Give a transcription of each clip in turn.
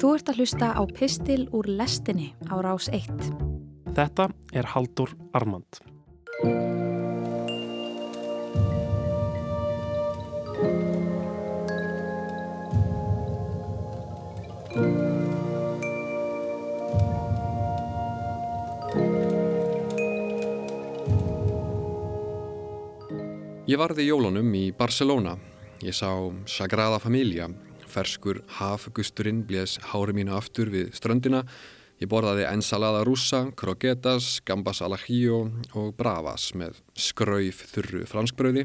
Þú ert að hlusta á Pistil úr lestinni á rás 1. Þetta er Haldur Armand. Ég varði jólunum í Barcelona. Ég sá Sagrada Familia, ferskur hafgusturinn blés hári mínu aftur við ströndina. Ég borðaði ensalada rúsa, croquetas, gambas al ajillo og bravas með skrauf þurru franskbröði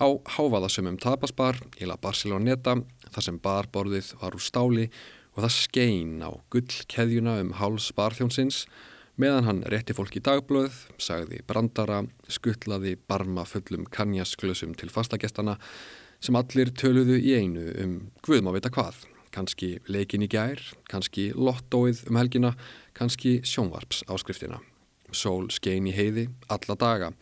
á hávaðasömmum tapasbar í La Barceloneta þar sem barborðið var úr stáli og það skein á gullkeðjuna um háls barþjónsins Meðan hann rétti fólk í dagblöð, sagði brandara, skuttlaði barma fullum kannjasklösum til fastagestana sem allir töluðu í einu um guðum að vita hvað. Kanski leikin í gær, kannski lottóið um helgina, kannski sjónvarps áskriftina. Sól skein í heiði alla daga.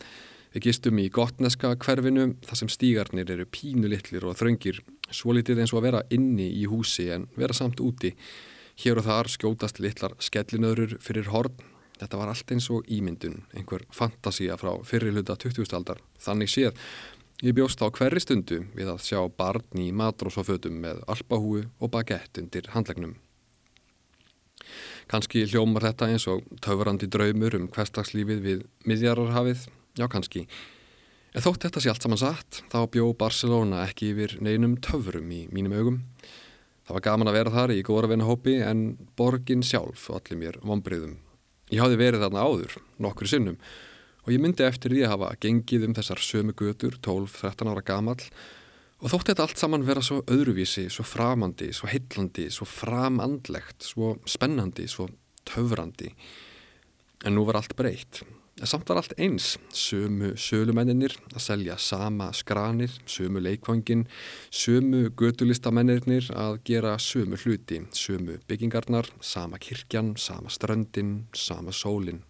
Við gistum í gottneska hverfinu þar sem stígarnir eru pínulitlir og þröngir, svo litið eins og að vera inni í húsi en vera samt úti. Hér og þar skjótast litlar skellinöðrur fyrir horn Þetta var allt eins og ímyndun, einhver fantasía frá fyrri hluta 20. aldar. Þannig séð, ég bjóst á hverri stundu við að sjá barn í matrósafötum með alpahúu og bagett undir handlegnum. Kanski hljómar þetta eins og töfrandi draumur um hverstagslífið við miðjararhafið, já kannski. En þótt þetta sé allt saman satt, þá bjó Barcelona ekki yfir neinum töfrum í mínum augum. Það var gaman að vera þar í góðra vinna hópi en borgin sjálf allir mér vonbriðum. Ég hafði verið þarna áður, nokkur sinnum, og ég myndi eftir því að hafa gengið um þessar sömu götur, 12-13 ára gamall, og þótti þetta allt saman vera svo öðruvísi, svo framandi, svo heillandi, svo framandlegt, svo spennandi, svo töfrandi. En nú var allt breytt. Samt var allt eins, sömu sölumenninir að selja sama skranir, sömu leikvangin, sömu gödulistamennir að gera sömu hluti, sömu byggingarnar, sama kirkjan, sama ströndin, sama sólin.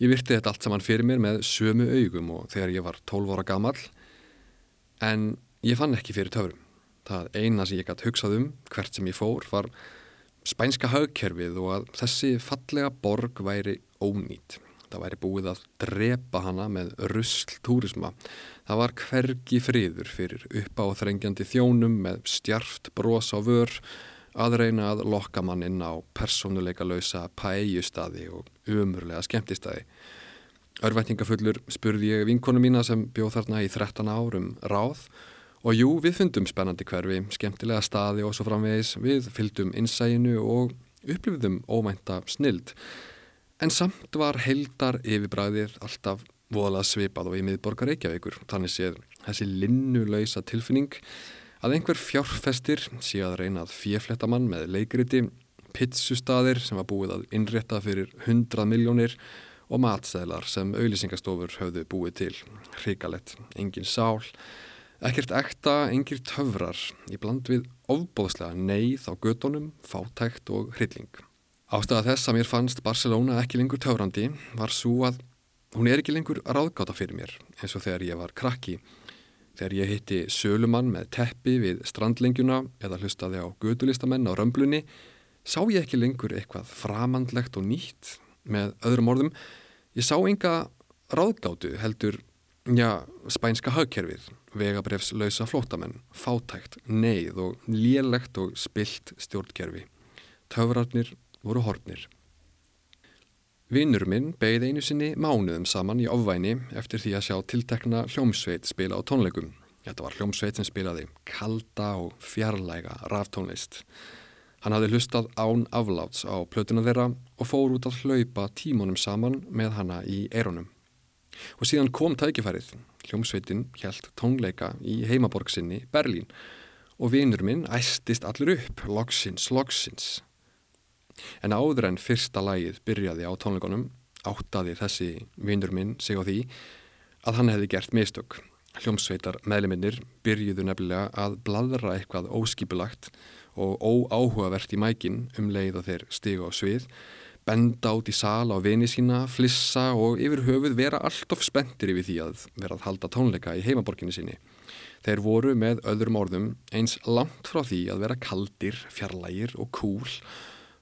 Ég virti þetta allt saman fyrir mér með sömu augum og þegar ég var 12 ára gammal, en ég fann ekki fyrir töfrum. Það eina sem ég gæti hugsað um, hvert sem ég fór, var spænska haugkerfið og að þessi fallega borg væri ónýtt. Það væri búið að drepa hana með rusl túrisma. Það var hvergi friður fyrir upp á þrengjandi þjónum með stjarft bros á vör að reyna að lokka mann inn á persónuleika lausa paegjustadi og umurlega skemmtistadi. Örvætningafullur spurði ég vinkonu mína sem bjóð þarna í 13 árum ráð Og jú, við fundum spennandi hverfi, skemmtilega staði og svo framvegis, við fyldum innsæginu og upplifðum ómænta snild. En samt var heldar yfirbræðir alltaf voðalega svipað og í miðborgar Reykjavíkur. Þannig séð þessi linnulöysa tilfinning að einhver fjárfestir sé að reyna að fjefletta mann með leikriti, pizzustadir sem var búið að innrétta fyrir 100 miljónir og matstæðlar sem auðlýsingastofur höfðu búið til. Hrikalett, engin sál. Ekkert ekta, engir töfrar, í bland við ofbóðslega neyð á gödunum, fátækt og hrylling. Ástæða þess að mér fannst Barcelona ekki lengur töfrandi var svo að hún er ekki lengur ráðgáta fyrir mér, eins og þegar ég var krakki. Þegar ég hitti sölumann með teppi við strandlengjuna eða hlustaði á gödulistamenn á römblunni, sá ég ekki lengur eitthvað framandlegt og nýtt. Með öðrum orðum, ég sá enga ráðgátu heldur, já, spænska hagkerfið vegabrefslausa flótamenn, fátækt, neyð og lélegt og spilt stjórnkerfi. Töfrarnir voru hornir. Vinnur minn beigði einu sinni mánuðum saman í ofvæni eftir því að sjá tiltekna hljómsveit spila á tónleikum. Þetta var hljómsveit sem spilaði kalda og fjarlæga raftónlist. Hann hafði hlustað án afláts á plötuna þeirra og fór út að hlaupa tímunum saman með hanna í eironum. Og síðan kom tækifærið. Hljómsveitin hjælt tónleika í heimaborg sinni Berlín og vinur minn æstist allur upp, loksins, loksins. En áður en fyrsta lægið byrjaði á tónleikonum áttaði þessi vinur minn sig á því að hann hefði gert mistök. Hljómsveitar meðleminnir byrjuðu nefnilega að bladra eitthvað óskipulagt og óáhugavert í mækin um leið og þeir stigu á svið benda át í sal á vini sína, flissa og yfir höfuð vera allt of spenntir yfir því að vera að halda tónleika í heimaborginni sinni. Þeir voru með öðrum orðum eins langt frá því að vera kaldir, fjarlægir og kúl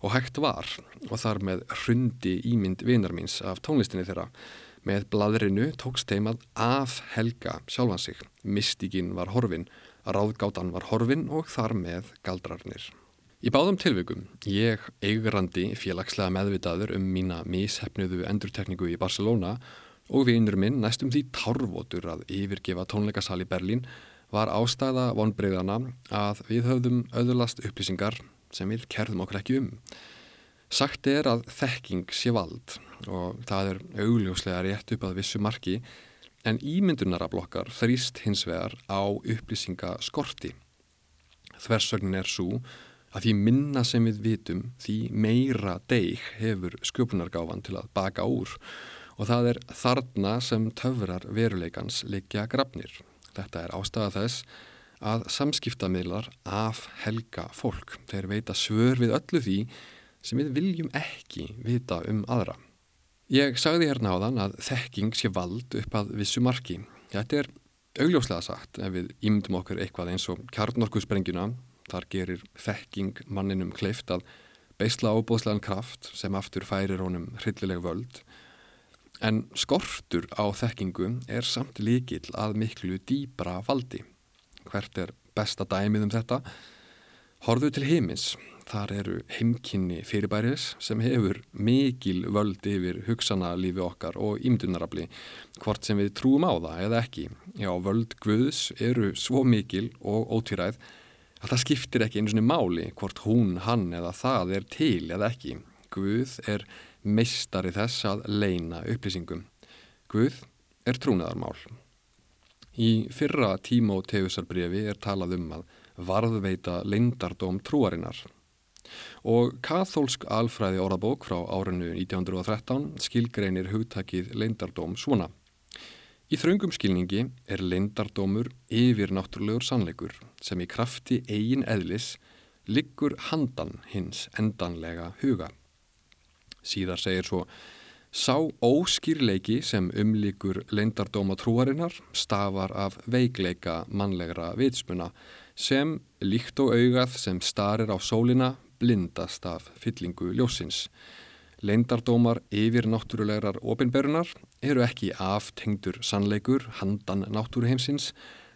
og hægt var og þar með hrundi ímynd vinarmins af tónlistinni þeirra. Með bladrinu tókst þeim að af helga sjálfan sig. Mystikinn var horfin, ráðgátan var horfin og þar með galdrarnir. Í báðum tilvikum, ég eigrandi félagslega meðvitaður um mína mishefnuðu endurtekningu í Barcelona og vinnur minn næstum því tárvotur að yfirgefa tónleikasal í Berlín var ástæða vonbreyðana að við höfðum öðurlast upplýsingar sem við kerðum okkur ekki um. Sagt er að þekking sé vald og það er augljóslega rétt upp að vissu marki en ímyndunarablokkar þrýst hins vegar á upplýsingaskorti. Þversögnin er svo að því minna sem við vitum því meira deig hefur sköpunargáfan til að baka úr og það er þarna sem töfrar veruleikans leikja grafnir. Þetta er ástæða þess að samskiptamiðlar af helga fólk. Þeir veita svör við öllu því sem við viljum ekki vita um aðra. Ég sagði hérna á þann að þekking sé vald upp að vissu marki. Þetta er augljóslega sagt ef við ímyndum okkur eitthvað eins og kjarnorkusprengjuna. Þar gerir þekking manninum kleift að beisla ábúðslegan kraft sem aftur færir honum hryllileg völd. En skortur á þekkingu er samt líkil að miklu dýbra valdi hvert er besta dæmið um þetta. Horðu til heimins þar eru heimkynni fyrirbæris sem hefur mikil völd yfir hugsana lífi okkar og ímdunarafli hvort sem við trúum á það eða ekki. Já, völd Guðs eru svo mikil og ótýræð að það skiptir ekki einu svona máli hvort hún, hann eða það er til eða ekki. Guð er meistari þess að leina upplýsingum. Guð er trúnaðarmál Í fyrra tímóteusarbrefi er talað um að varðveita leindardóm trúarinnar og kathólsk alfræði orðabók frá árinu 1913 skilgreinir hugtakið leindardóm svona. Í þraungum skilningi er leindardómur yfir náttúrulegur sannleikur sem í krafti eigin eðlis liggur handan hins endanlega huga. Síðar segir svo Sá óskýrleiki sem umlíkur leindardóma trúarinnar stafar af veikleika mannlegra vitsmuna sem líkt og augað sem starir á sólina blindast af fyllingu ljósins. Leindardómar yfir náttúrulegar opinberunar eru ekki aftengdur sannleikur handan náttúruheimsins,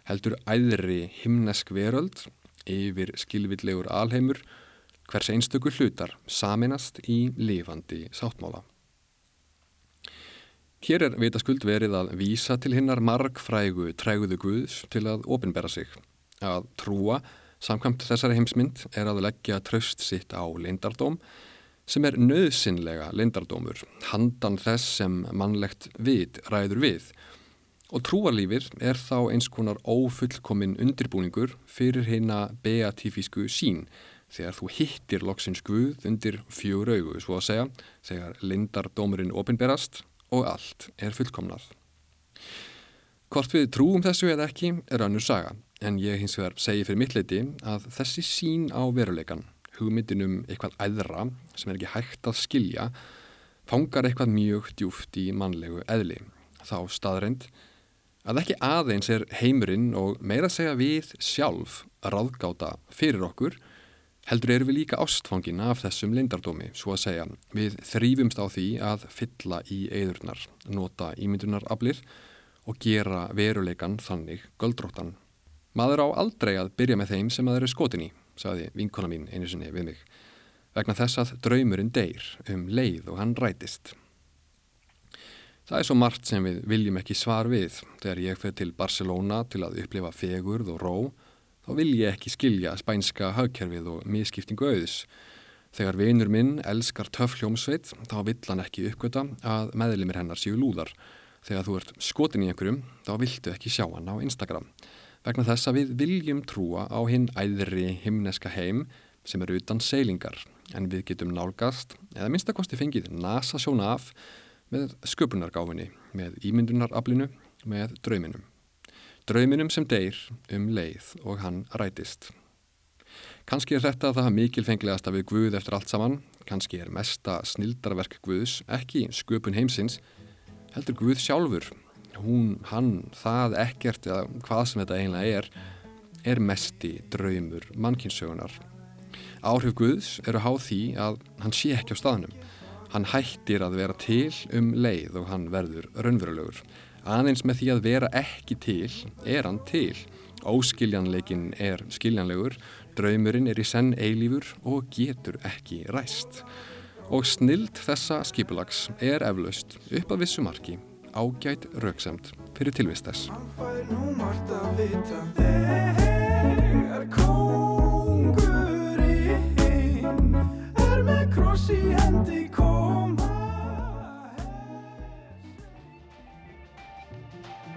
heldur æðri himnesk veröld yfir skilvillegur alheimur hvers einstöku hlutar saminast í lifandi sáttmála. Hér er vitaskuld verið að vísa til hinnar margfrægu træguðu Guðs til að ofinbera sig. Að trúa, samkvæmt þessari heimsmynd, er að leggja tröst sitt á leindardóm sem er nöðsynlega leindardómur, handan þess sem mannlegt vit ræður við. Og trúarlífið er þá eins konar ófullkomin undirbúningur fyrir hérna beatífísku sín þegar þú hittir loksins Guð undir fjögur augu, svo að segja, þegar leindardómurinn ofinberast og allt er fullkomnað. Hvort við trúum þessu eða ekki er annur saga, en ég hins vegar segi fyrir mitt leiti að þessi sín á veruleikan, hugmyndinum eitthvað æðra sem er ekki hægt að skilja, fangar eitthvað mjög djúft í mannlegu eðli. Þá staðreind að ekki aðeins er heimurinn og meira segja við sjálf ráðgáta fyrir okkur, Heldur eru við líka ástfangin af þessum leindardómi, svo að segja. Við þrýfumst á því að fylla í eðurnar, nota ímyndunaraflir og gera veruleikan þannig göldróttan. Maður á aldrei að byrja með þeim sem maður er skotin í, saði vinkona mín einu sinni við mig, vegna þess að draumurinn deyr um leið og hann rætist. Það er svo margt sem við viljum ekki svar við þegar ég fyrir til Barcelona til að upplifa fegurð og ró þá vil ég ekki skilja spænska hagkerfið og miskiptingu auðs. Þegar vinur minn elskar töff hljómsveit, þá vill hann ekki uppgöta að meðlimir hennar séu lúðar. Þegar þú ert skotin í einhverjum, þá viltu ekki sjá hann á Instagram. Vegna þess að við viljum trúa á hinn æðri himneska heim sem eru utan seilingar, en við getum nálgast, eða minnstakosti fengið nasa sjóna af með sköpunargáfinni, með ímyndunaraflinu, með drauminum. Drauminum sem deyr um leið og hann rætist. Kanski er þetta það mikilfenglegast að við Guð eftir allt saman, kannski er mesta snildarverk Guðs ekki sköpun heimsins, heldur Guð sjálfur, hún, hann, það ekkert eða hvað sem þetta eiginlega er er mesti draumur mannkynnsögunar. Áhrif Guðs eru háð því að hann sé ekki á staðnum. Hann hættir að vera til um leið og hann verður raunverulegur. Aðeins með því að vera ekki til er hann til. Óskiljanleikin er skiljanlegur, draumurinn er í senn eilífur og getur ekki ræst. Og snild þessa skipulags er eflaust upp að vissu marki ágætt rauksamt fyrir tilvist